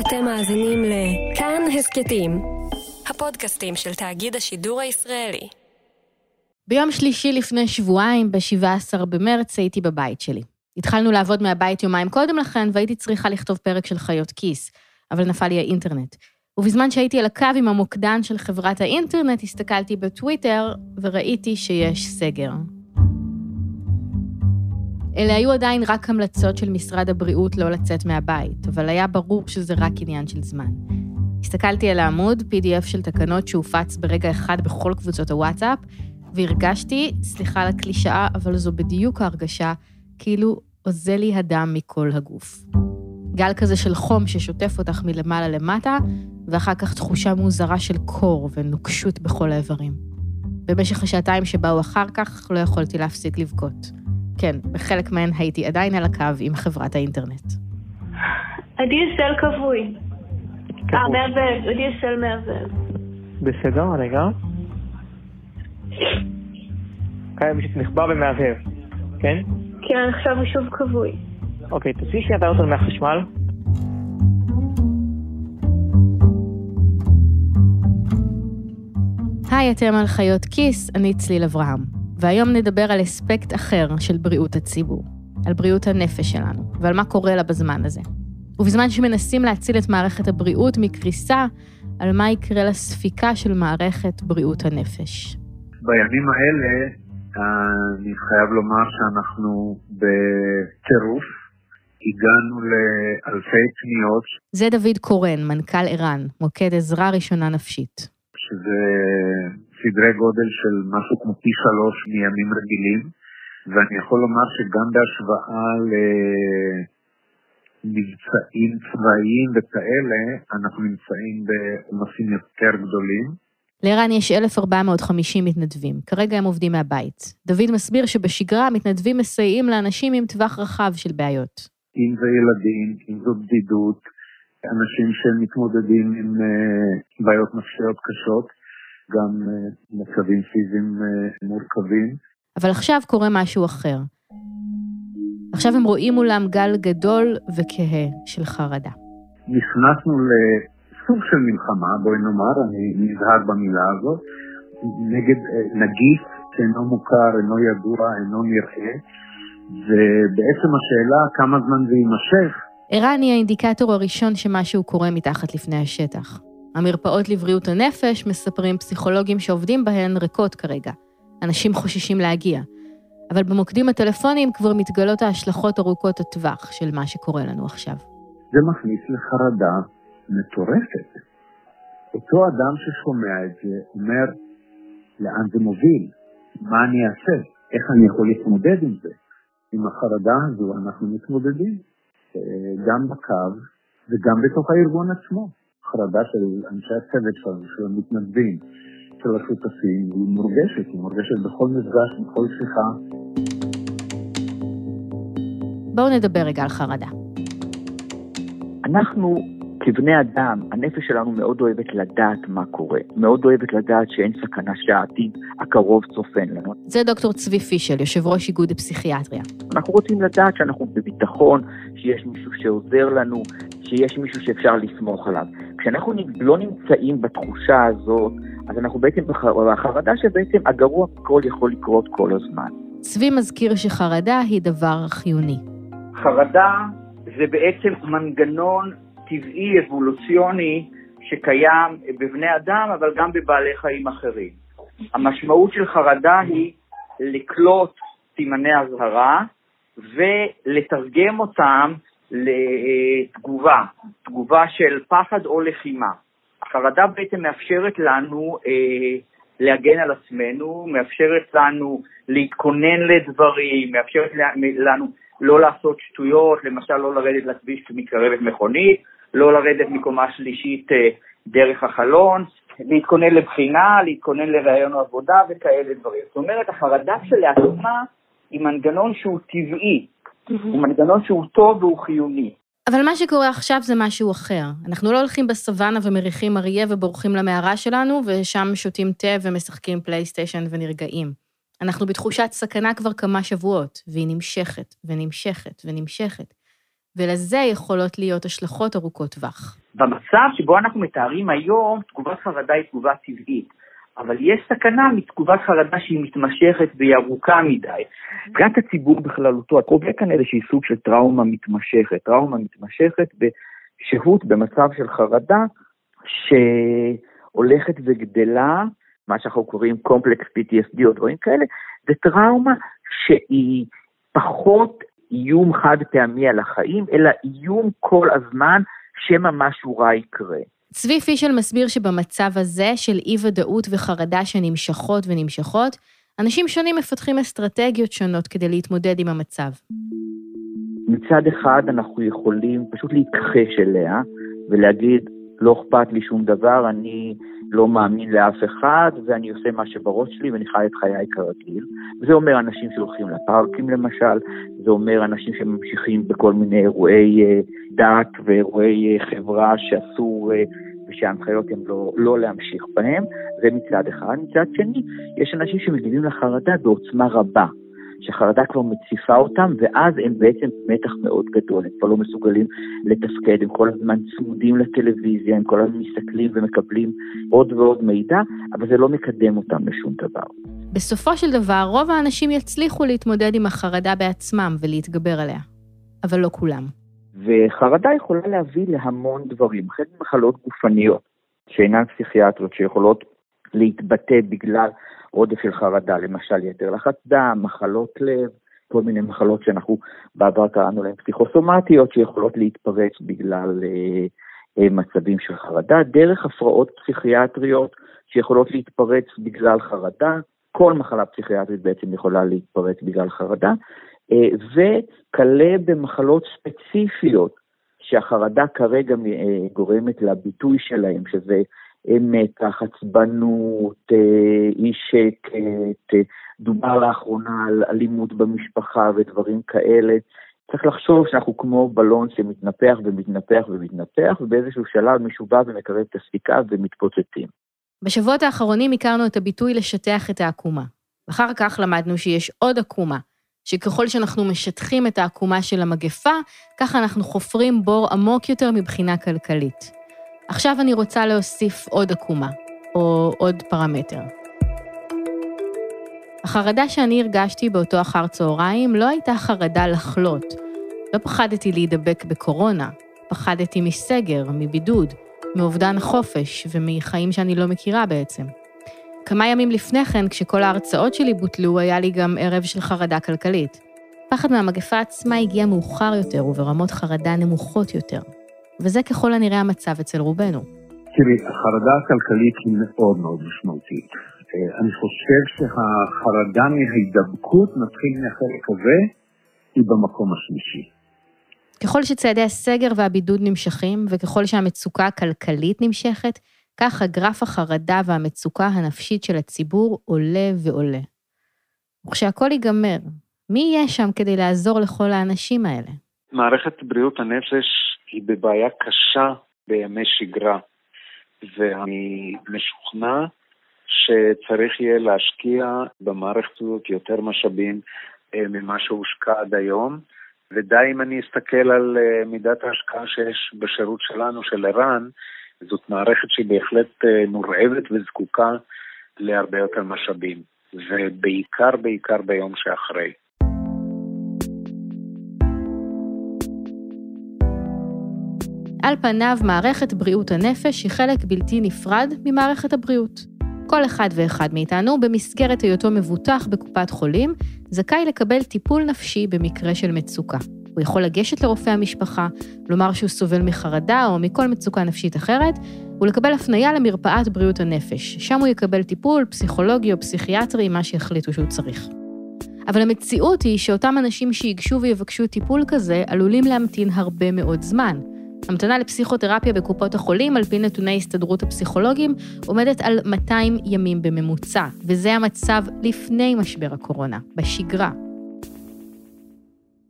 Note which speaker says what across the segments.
Speaker 1: אתם מאזינים לכאן הסכתים, הפודקאסטים של תאגיד השידור הישראלי.
Speaker 2: ביום שלישי לפני שבועיים, ב-17 במרץ, הייתי בבית שלי. התחלנו לעבוד מהבית יומיים קודם לכן, והייתי צריכה לכתוב פרק של חיות כיס, אבל נפל לי האינטרנט. ובזמן שהייתי על הקו עם המוקדן של חברת האינטרנט, הסתכלתי בטוויטר וראיתי שיש סגר. אלה היו עדיין רק המלצות של משרד הבריאות לא לצאת מהבית, אבל היה ברור שזה רק עניין של זמן. הסתכלתי על העמוד, PDF של תקנות שהופץ ברגע אחד בכל קבוצות הוואטסאפ, והרגשתי, סליחה על הקלישאה, אבל זו בדיוק ההרגשה, כאילו אוזל לי הדם מכל הגוף. גל כזה של חום ששוטף אותך מלמעלה למטה, ואחר כך תחושה מוזרה של קור ונוקשות בכל האיברים. במשך השעתיים שבאו אחר כך לא יכולתי להפסיק לבכות. כן, בחלק מהן הייתי עדיין על הקו עם חברת האינטרנט.
Speaker 3: אסל כבוי. אה, מהבהב, אסל מהבהב.
Speaker 4: בסדר, רגע. קיים מישהו נחבא ומהבהב, כן?
Speaker 3: כן, עכשיו הוא שוב כבוי.
Speaker 4: אוקיי, תוציאי שנייה את האוטו מהחשמל.
Speaker 2: היי, אתם על חיות כיס, אני צליל אברהם. והיום נדבר על אספקט אחר של בריאות הציבור, על בריאות הנפש שלנו, ועל מה קורה לה בזמן הזה. ובזמן שמנסים להציל את מערכת הבריאות מקריסה, על מה יקרה לספיקה של מערכת בריאות הנפש.
Speaker 5: בימים האלה אני חייב לומר שאנחנו בטירוף. הגענו לאלפי פניות.
Speaker 2: זה דוד קורן, מנכ"ל ער"ן, מוקד עזרה ראשונה נפשית.
Speaker 5: שזה סדרי גודל של משהו כמו פי שלוש מימים רגילים, ואני יכול לומר שגם בהשוואה למבצעים צבאיים וכאלה, אנחנו נמצאים בעומסים יותר גדולים.
Speaker 2: לער"ן יש 1,450 מתנדבים, כרגע הם עובדים מהבית. דוד מסביר שבשגרה המתנדבים מסייעים לאנשים עם טווח רחב של בעיות.
Speaker 5: אם זה ילדים, אם זו בדידות, אנשים שמתמודדים עם uh, בעיות נפשיות קשות, גם uh, מצבים פיזיים uh, מורכבים.
Speaker 2: אבל עכשיו קורה משהו אחר. עכשיו הם רואים מולם גל גדול וכהה של חרדה.
Speaker 5: נכנסנו לסוג של מלחמה, בואי נאמר, אני נזהר במילה הזאת, נגד נגיף שאינו מוכר, אינו ידוע, אינו נראה, ובעצם השאלה כמה זמן זה יימשך.
Speaker 2: ערן היא האינדיקטור הראשון שמשהו קורה מתחת לפני השטח. המרפאות לבריאות הנפש, מספרים פסיכולוגים שעובדים בהן, ריקות כרגע. אנשים חוששים להגיע. אבל במוקדים הטלפוניים כבר מתגלות ההשלכות ארוכות הטווח של מה שקורה לנו עכשיו.
Speaker 5: זה מכניס לחרדה מטורפת. אותו אדם ששומע את זה אומר, לאן זה מוביל? מה אני אעשה? איך אני יכול להתמודד עם זה? עם החרדה הזו אנחנו מתמודדים, אה, גם בקו וגם בתוך הארגון עצמו. חרדה של אנשי הצוות שלנו, של המתנדבים, של השותפים, היא מורגשת, היא מורגשת בכל מפגש, בכל שיחה.
Speaker 2: בואו נדבר רגע על חרדה.
Speaker 6: אנחנו כבני אדם, הנפש שלנו מאוד אוהבת לדעת מה קורה, מאוד אוהבת לדעת שאין סכנה שהעתיד הקרוב צופן לנו.
Speaker 2: זה דוקטור צבי פישל, יושב ראש איגוד הפסיכיאטריה.
Speaker 6: אנחנו רוצים לדעת שאנחנו בביטחון, שיש מישהו שעוזר לנו, שיש מישהו שאפשר לסמוך עליו. כשאנחנו לא נמצאים בתחושה הזאת, אז אנחנו בעצם בחרדה שבעצם הגרוע מכל יכול לקרות כל הזמן.
Speaker 2: צבי מזכיר שחרדה היא דבר חיוני.
Speaker 6: חרדה זה בעצם מנגנון טבעי, אבולוציוני, שקיים בבני אדם, אבל גם בבעלי חיים אחרים. המשמעות של חרדה היא לקלוט סימני אזהרה ולתרגם אותם לתגובה, תגובה של פחד או לחימה. החרדה בעצם מאפשרת לנו אה, להגן על עצמנו, מאפשרת לנו להתכונן לדברים, מאפשרת לנו לא לעשות שטויות, למשל לא לרדת לכביש כשמתקרבת מכונית, לא לרדת מקומה שלישית אה, דרך החלון, להתכונן לבחינה, להתכונן לראיון עבודה וכאלה דברים. זאת אומרת, החרדה שלעצמה היא מנגנון שהוא טבעי, הוא מנגנון שהוא טוב והוא חיוני.
Speaker 2: אבל מה שקורה עכשיו זה משהו אחר. אנחנו לא הולכים בסוואנה ומריחים אריה ובורחים למערה שלנו, ושם שותים תה ומשחקים פלייסטיישן ונרגעים. אנחנו בתחושת סכנה כבר כמה שבועות, והיא נמשכת ונמשכת ונמשכת. ולזה יכולות להיות השלכות ארוכות טווח.
Speaker 6: במצב שבו אנחנו מתארים היום, תגובת חרדה היא תגובה טבעית. אבל יש סכנה מתגובת חרדה שהיא מתמשכת והיא ארוכה מדי. מבחינת הציבור בכללותו, את רואה כאן איזשהי סוג של טראומה מתמשכת. טראומה מתמשכת בשהות במצב של חרדה שהולכת וגדלה, מה שאנחנו קוראים קומפלקס PTSD או דברים כאלה, זה טראומה שהיא פחות איום חד פעמי על החיים, אלא איום כל הזמן שמא משהו רע יקרה.
Speaker 2: צבי פישל מסביר שבמצב הזה של אי-ודאות וחרדה שנמשכות ונמשכות, אנשים שונים מפתחים אסטרטגיות שונות כדי להתמודד עם המצב.
Speaker 6: מצד אחד אנחנו יכולים פשוט להתכחש אליה ולהגיד, לא אכפת לי שום דבר, אני לא מאמין לאף אחד, ואני עושה מה שבראש שלי ואני חי את חיי כרגיל. וזה אומר אנשים שהולכים לפארקים למשל, זה אומר אנשים שממשיכים בכל מיני אירועי אה, דת ואירועי אה, חברה שאסור אה, ושההנחיות הן לא, לא להמשיך בהם, זה מצד אחד. מצד שני, יש אנשים שמגיבים לחרדה בעוצמה רבה. שהחרדה כבר מציפה אותם, ואז הם בעצם במתח מאוד גדול, הם כבר לא מסוגלים לתפקד, הם כל הזמן צמודים לטלוויזיה, הם כל הזמן מסתכלים ומקבלים עוד ועוד מידע, אבל זה לא מקדם אותם לשום דבר.
Speaker 2: בסופו של דבר, רוב האנשים יצליחו להתמודד עם החרדה בעצמם ולהתגבר עליה, אבל לא כולם.
Speaker 6: וחרדה יכולה להביא להמון דברים, חלק ממחלות גופניות שאינן פסיכיאטריות, שיכולות להתבטא בגלל עודף של חרדה, למשל יתר לחץ דם, מחלות לב, כל מיני מחלות שאנחנו בעבר קראנו להן פסיכוסומטיות, שיכולות להתפרץ בגלל אה, אה, מצבים של חרדה, דרך הפרעות פסיכיאטריות שיכולות להתפרץ בגלל חרדה, כל מחלה פסיכיאטרית בעצם יכולה להתפרץ בגלל חרדה, וכלה במחלות ספציפיות שהחרדה כרגע אה, גורמת לביטוי שלהם, שזה מתח, עצבנות, אה, אי שקט, דובר לאחרונה על אלימות במשפחה ודברים כאלה. צריך לחשוב שאנחנו כמו בלון שמתנפח ומתנפח ומתנפח, ובאיזשהו שלב מישהו בא ומקרב את הסיכה ומתפוצצים.
Speaker 2: בשבועות האחרונים הכרנו את הביטוי לשטח את העקומה. ואחר כך למדנו שיש עוד עקומה, שככל שאנחנו משטחים את העקומה של המגפה, ככה אנחנו חופרים בור עמוק יותר מבחינה כלכלית. עכשיו אני רוצה להוסיף עוד עקומה, או עוד פרמטר. החרדה שאני הרגשתי באותו אחר צהריים לא הייתה חרדה לחלות. לא פחדתי להידבק בקורונה, פחדתי מסגר, מבידוד, מאובדן החופש ומחיים שאני לא מכירה בעצם. כמה ימים לפני כן, כשכל ההרצאות שלי בוטלו, היה לי גם ערב של חרדה כלכלית. פחד מהמגפה עצמה הגיע מאוחר יותר וברמות חרדה נמוכות יותר. וזה ככל הנראה המצב אצל רובנו.
Speaker 5: תראי, החרדה הכלכלית היא מאוד מאוד משמעותית. אה, אני חושב שהחרדה מההידבקות, נתחיל מהחלק הזה, היא במקום השלישי.
Speaker 2: ככל שצעדי הסגר והבידוד נמשכים, וככל שהמצוקה הכלכלית נמשכת, כך הגרף החרדה והמצוקה הנפשית של הציבור עולה ועולה. וכשהכול ייגמר, מי יהיה שם כדי לעזור לכל האנשים האלה?
Speaker 7: מערכת בריאות הנפש היא בבעיה קשה בימי שגרה, ואני משוכנע שצריך יהיה להשקיע במערכת הזאת יותר משאבים אה, ממה שהושקע עד היום, ודי אם אני אסתכל על אה, מידת ההשקעה שיש בשירות שלנו, של ער"ן, זאת מערכת שהיא בהחלט אה, מורעבת וזקוקה להרבה יותר משאבים, ובעיקר בעיקר ביום שאחרי.
Speaker 2: על פניו, מערכת בריאות הנפש היא חלק בלתי נפרד ממערכת הבריאות. כל אחד ואחד מאיתנו, במסגרת היותו מבוטח בקופת חולים, זכאי לקבל טיפול נפשי במקרה של מצוקה. הוא יכול לגשת לרופא המשפחה, לומר שהוא סובל מחרדה או מכל מצוקה נפשית אחרת, ולקבל הפניה למרפאת בריאות הנפש. שם הוא יקבל טיפול פסיכולוגי או פסיכיאטרי, מה שיחליטו שהוא צריך. אבל המציאות היא שאותם אנשים שיגשו ויבקשו טיפול כזה עלולים להמתין הרבה מאוד זמן. המתנה לפסיכותרפיה בקופות החולים, על פי נתוני הסתדרות הפסיכולוגים, עומדת על 200 ימים בממוצע, וזה המצב לפני משבר הקורונה, בשגרה.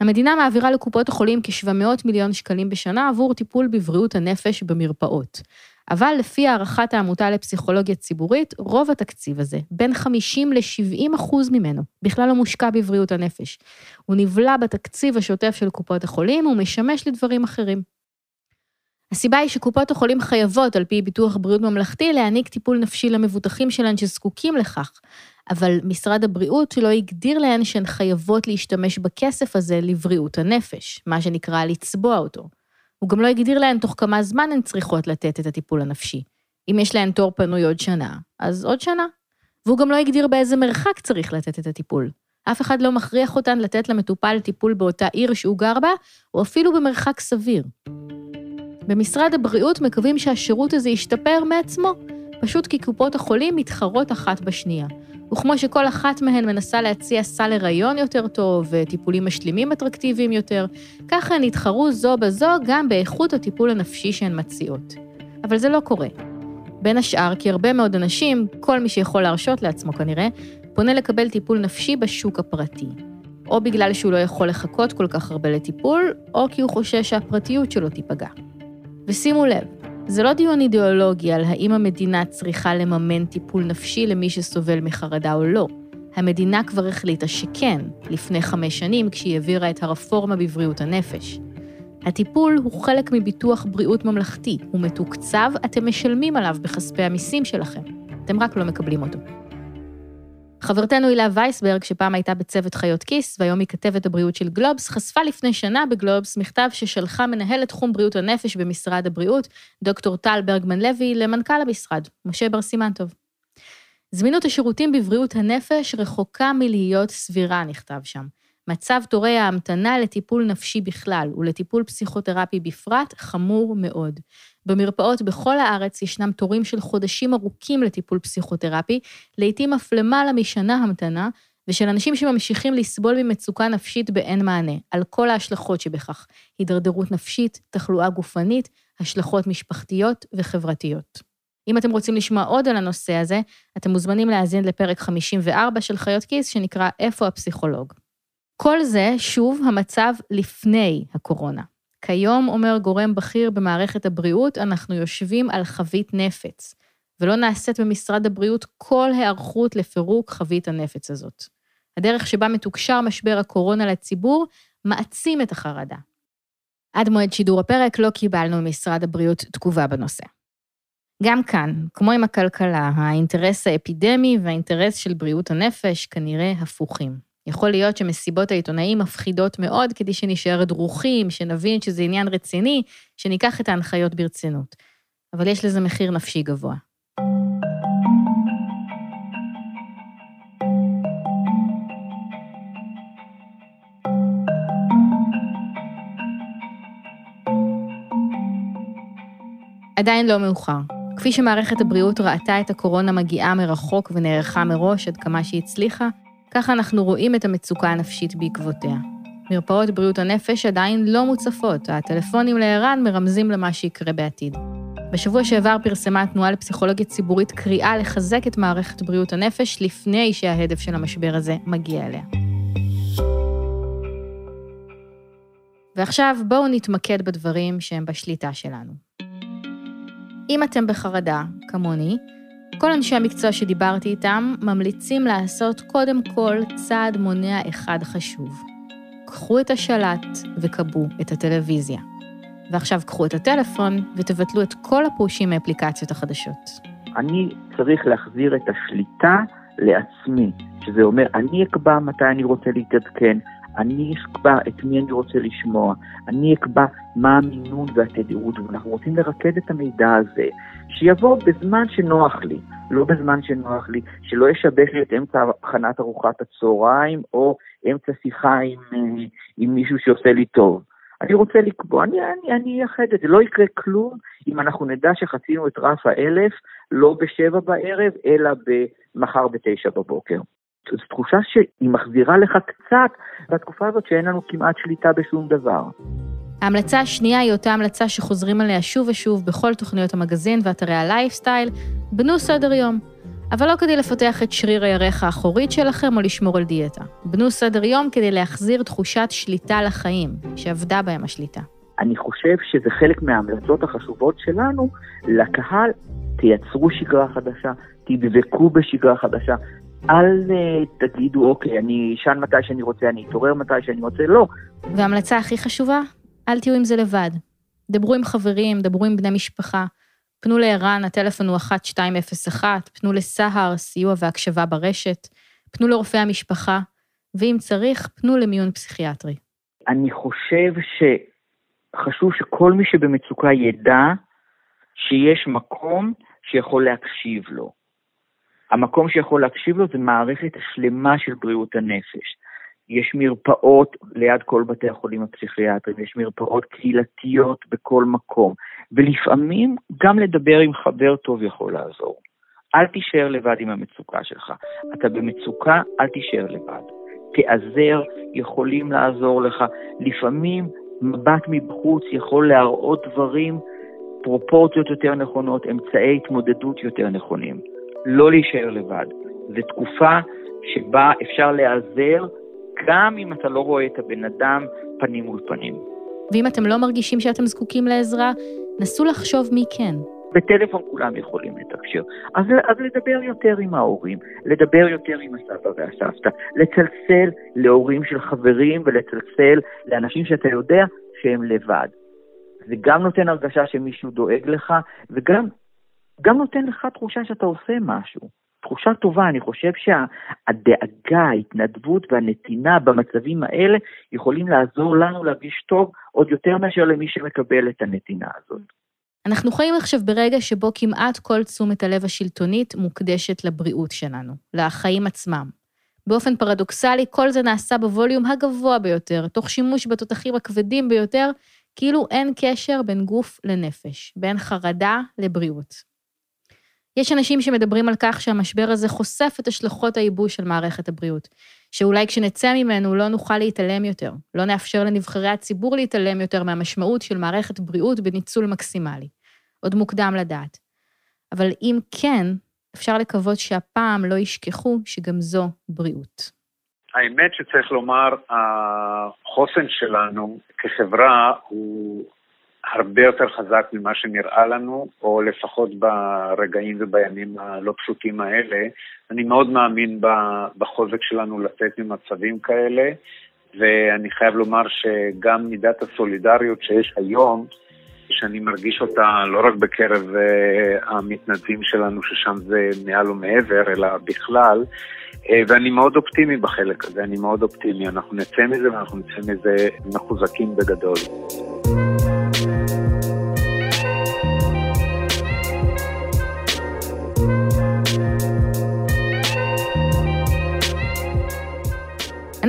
Speaker 2: המדינה מעבירה לקופות החולים כ-700 מיליון שקלים בשנה עבור טיפול בבריאות הנפש במרפאות. אבל לפי הערכת העמותה לפסיכולוגיה ציבורית, רוב התקציב הזה, בין 50 ל-70 אחוז ממנו, בכלל לא מושקע בבריאות הנפש. הוא נבלע בתקציב השוטף של קופות החולים ומשמש לדברים אחרים. הסיבה היא שקופות החולים חייבות, על פי ביטוח בריאות ממלכתי, להעניק טיפול נפשי למבוטחים שלהן שזקוקים לכך, אבל משרד הבריאות לא הגדיר להן שהן חייבות להשתמש בכסף הזה לבריאות הנפש, מה שנקרא לצבוע אותו. הוא גם לא הגדיר להן תוך כמה זמן הן צריכות לתת את הטיפול הנפשי. אם יש להן תור פנוי עוד שנה, אז עוד שנה. והוא גם לא הגדיר באיזה מרחק צריך לתת את הטיפול. אף אחד לא מכריח אותן לתת למטופל טיפול באותה עיר שהוא גר בה, או אפילו במרחק סביר. במשרד הבריאות מקווים שהשירות הזה ישתפר מעצמו, פשוט כי קופות החולים מתחרות אחת בשנייה. וכמו שכל אחת מהן מנסה להציע סל הריון יותר טוב וטיפולים משלימים אטרקטיביים יותר, ככה הן יתחרו זו בזו גם באיכות הטיפול הנפשי שהן מציעות. אבל זה לא קורה. בין השאר, כי הרבה מאוד אנשים, כל מי שיכול להרשות לעצמו כנראה, פונה לקבל טיפול נפשי בשוק הפרטי. או בגלל שהוא לא יכול לחכות כל כך הרבה לטיפול, או כי הוא חושש שהפרטיות שלו תיפגע. ושימו לב, זה לא דיון אידיאולוגי על האם המדינה צריכה לממן טיפול נפשי למי שסובל מחרדה או לא. המדינה כבר החליטה שכן, לפני חמש שנים, כשהיא העבירה את הרפורמה בבריאות הנפש. הטיפול הוא חלק מביטוח בריאות ממלכתי, הוא מתוקצב, אתם משלמים עליו בכספי המיסים שלכם. אתם רק לא מקבלים אותו. חברתנו הילה וייסברג, שפעם הייתה בצוות חיות כיס, והיום היא כתבת הבריאות של גלובס, חשפה לפני שנה בגלובס מכתב ששלחה מנהלת תחום בריאות הנפש במשרד הבריאות, דוקטור טל ברגמן לוי, למנכ"ל המשרד, משה בר סימן טוב. זמינות השירותים בבריאות הנפש רחוקה מלהיות סבירה, נכתב שם. מצב תורי ההמתנה לטיפול נפשי בכלל ולטיפול פסיכותרפי בפרט חמור מאוד. במרפאות בכל הארץ ישנם תורים של חודשים ארוכים לטיפול פסיכותרפי, לעתים אף למעלה משנה המתנה, ושל אנשים שממשיכים לסבול ממצוקה נפשית באין מענה, על כל ההשלכות שבכך, הידרדרות נפשית, תחלואה גופנית, השלכות משפחתיות וחברתיות. אם אתם רוצים לשמוע עוד על הנושא הזה, אתם מוזמנים להאזין לפרק 54 של חיות כיס, שנקרא "איפה הפסיכולוג?". כל זה, שוב, המצב לפני הקורונה. כיום, אומר גורם בכיר במערכת הבריאות, אנחנו יושבים על חבית נפץ, ולא נעשית במשרד הבריאות כל היערכות לפירוק חבית הנפץ הזאת. הדרך שבה מתוקשר משבר הקורונה לציבור מעצים את החרדה. עד מועד שידור הפרק לא קיבלנו ממשרד הבריאות תגובה בנושא. גם כאן, כמו עם הכלכלה, האינטרס האפידמי והאינטרס של בריאות הנפש כנראה הפוכים. יכול להיות שמסיבות העיתונאים מפחידות מאוד כדי שנשאר דרוכים, שנבין שזה עניין רציני, שניקח את ההנחיות ברצינות. אבל יש לזה מחיר נפשי גבוה. עדיין לא מאוחר. כפי שמערכת הבריאות ראתה את הקורונה מגיעה מרחוק ונערכה מראש עד כמה שהיא הצליחה, ככה אנחנו רואים את המצוקה הנפשית בעקבותיה. מרפאות בריאות הנפש עדיין לא מוצפות, הטלפונים לער"ן מרמזים למה שיקרה בעתיד. בשבוע שעבר פרסמה התנועה לפסיכולוגיה ציבורית קריאה לחזק את מערכת בריאות הנפש לפני שההדף של המשבר הזה מגיע אליה. ועכשיו בואו נתמקד בדברים שהם בשליטה שלנו. אם אתם בחרדה, כמוני, כל אנשי המקצוע שדיברתי איתם ממליצים לעשות קודם כל צעד מונע אחד חשוב. קחו את השלט וכבו את הטלוויזיה. ועכשיו קחו את הטלפון ותבטלו את כל הפושים מאפליקציות החדשות.
Speaker 6: אני צריך להחזיר את השליטה לעצמי, שזה אומר, אני אקבע מתי אני רוצה להתעדכן, אני אקבע את מי אני רוצה לשמוע, אני אקבע מה המינון והתדירות, ואנחנו רוצים לרכז את המידע הזה, שיבוא בזמן שנוח לי, לא בזמן שנוח לי, שלא ישבש לי את אמצע הכנת ארוחת הצהריים, או אמצע שיחה עם, אה, עם מישהו שעושה לי טוב. אני רוצה לקבוע, אני, אני, אני אייחד את זה, לא יקרה כלום אם אנחנו נדע שחצינו את רף האלף לא בשבע בערב, אלא מחר בתשע בבוקר. זו תחושה שהיא מחזירה לך קצת בתקופה הזאת שאין לנו כמעט שליטה בשום דבר.
Speaker 2: ההמלצה השנייה היא אותה המלצה שחוזרים עליה שוב ושוב בכל תוכניות המגזין ואתרי הלייפסטייל, בנו סדר יום. אבל לא כדי לפתח את שריר הירך האחורית שלכם או לשמור על דיאטה. בנו סדר יום כדי להחזיר תחושת שליטה לחיים, שאבדה בהם השליטה.
Speaker 6: אני חושב שזה חלק מההמלצות החשובות שלנו לקהל, תייצרו שגרה חדשה, תדבקו בשגרה חדשה. אל uh, תגידו, אוקיי, אני אשן מתי שאני רוצה, אני אתעורר מתי שאני רוצה, לא.
Speaker 2: וההמלצה הכי חשובה, אל תהיו עם זה לבד. דברו עם חברים, דברו עם בני משפחה. פנו לערן, הטלפון הוא 1201, פנו לסהר, סיוע והקשבה ברשת, פנו לרופאי המשפחה, ואם צריך, פנו למיון פסיכיאטרי.
Speaker 6: אני חושב שחשוב שכל מי שבמצוקה ידע שיש מקום שיכול להקשיב לו. המקום שיכול להקשיב לו זה מערכת שלמה של בריאות הנפש. יש מרפאות ליד כל בתי החולים הפסיכיאטריים, יש מרפאות קהילתיות בכל מקום, ולפעמים גם לדבר עם חבר טוב יכול לעזור. אל תישאר לבד עם המצוקה שלך. אתה במצוקה, אל תישאר לבד. תיעזר, יכולים לעזור לך. לפעמים מבט מבחוץ יכול להראות דברים, פרופורציות יותר נכונות, אמצעי התמודדות יותר נכונים. לא להישאר לבד. זו תקופה שבה אפשר להיעזר גם אם אתה לא רואה את הבן אדם פנים מול פנים.
Speaker 2: ואם אתם לא מרגישים שאתם זקוקים לעזרה, נסו לחשוב מי כן.
Speaker 6: בטלפון כולם יכולים לתקשר. אז, אז לדבר יותר עם ההורים, לדבר יותר עם הסבא והסבתא, לצלצל להורים של חברים ולצלצל לאנשים שאתה יודע שהם לבד. זה גם נותן הרגשה שמישהו דואג לך, וגם גם נותן לך תחושה שאתה עושה משהו. תחושה טובה, אני חושב שהדאגה, ההתנדבות והנתינה במצבים האלה יכולים לעזור לנו להרגיש טוב עוד יותר מאשר למי שמקבל את הנתינה הזאת.
Speaker 2: אנחנו חיים עכשיו ברגע שבו כמעט כל תשומת הלב השלטונית מוקדשת לבריאות שלנו, לחיים עצמם. באופן פרדוקסלי, כל זה נעשה בווליום הגבוה ביותר, תוך שימוש בתותחים הכבדים ביותר, כאילו אין קשר בין גוף לנפש, בין חרדה לבריאות. יש אנשים שמדברים על כך שהמשבר הזה חושף את השלכות הייבוש של מערכת הבריאות, שאולי כשנצא ממנו לא נוכל להתעלם יותר, לא נאפשר לנבחרי הציבור להתעלם יותר מהמשמעות של מערכת בריאות בניצול מקסימלי. עוד מוקדם לדעת. אבל אם כן, אפשר לקוות שהפעם לא ישכחו שגם זו בריאות.
Speaker 5: האמת שצריך לומר, החוסן שלנו כחברה הוא הרבה יותר חזק ממה שנראה לנו, או לפחות ברגעים ובימים הלא פשוטים האלה. אני מאוד מאמין בחוזק שלנו לצאת ממצבים כאלה, ואני חייב לומר שגם מידת הסולידריות שיש היום, שאני מרגיש אותה לא רק בקרב uh, המתנדבים שלנו, ששם זה מעל ומעבר, אלא בכלל, uh, ואני מאוד אופטימי בחלק הזה, אני מאוד אופטימי. אנחנו נצא מזה ואנחנו נצא מזה מחוזקים בגדול.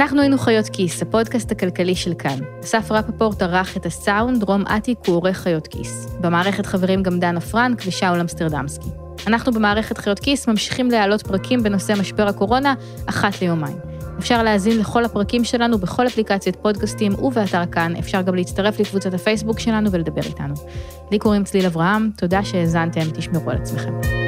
Speaker 2: אנחנו היינו חיות כיס, הפודקאסט הכלכלי של כאן. אסף רפפורט ערך את הסאונד, רום אטיק הוא עורך חיות כיס. במערכת חברים גם דנה פרנק ושאול אמסטרדמסקי. אנחנו במערכת חיות כיס ממשיכים להעלות פרקים בנושא משבר הקורונה אחת ליומיים. אפשר להאזין לכל הפרקים שלנו בכל אפליקציית פודקאסטים ובאתר כאן. אפשר גם להצטרף לקבוצת הפייסבוק שלנו ולדבר איתנו. לי קוראים צליל אברהם, תודה שהאזנתם, תשמרו על עצמכם.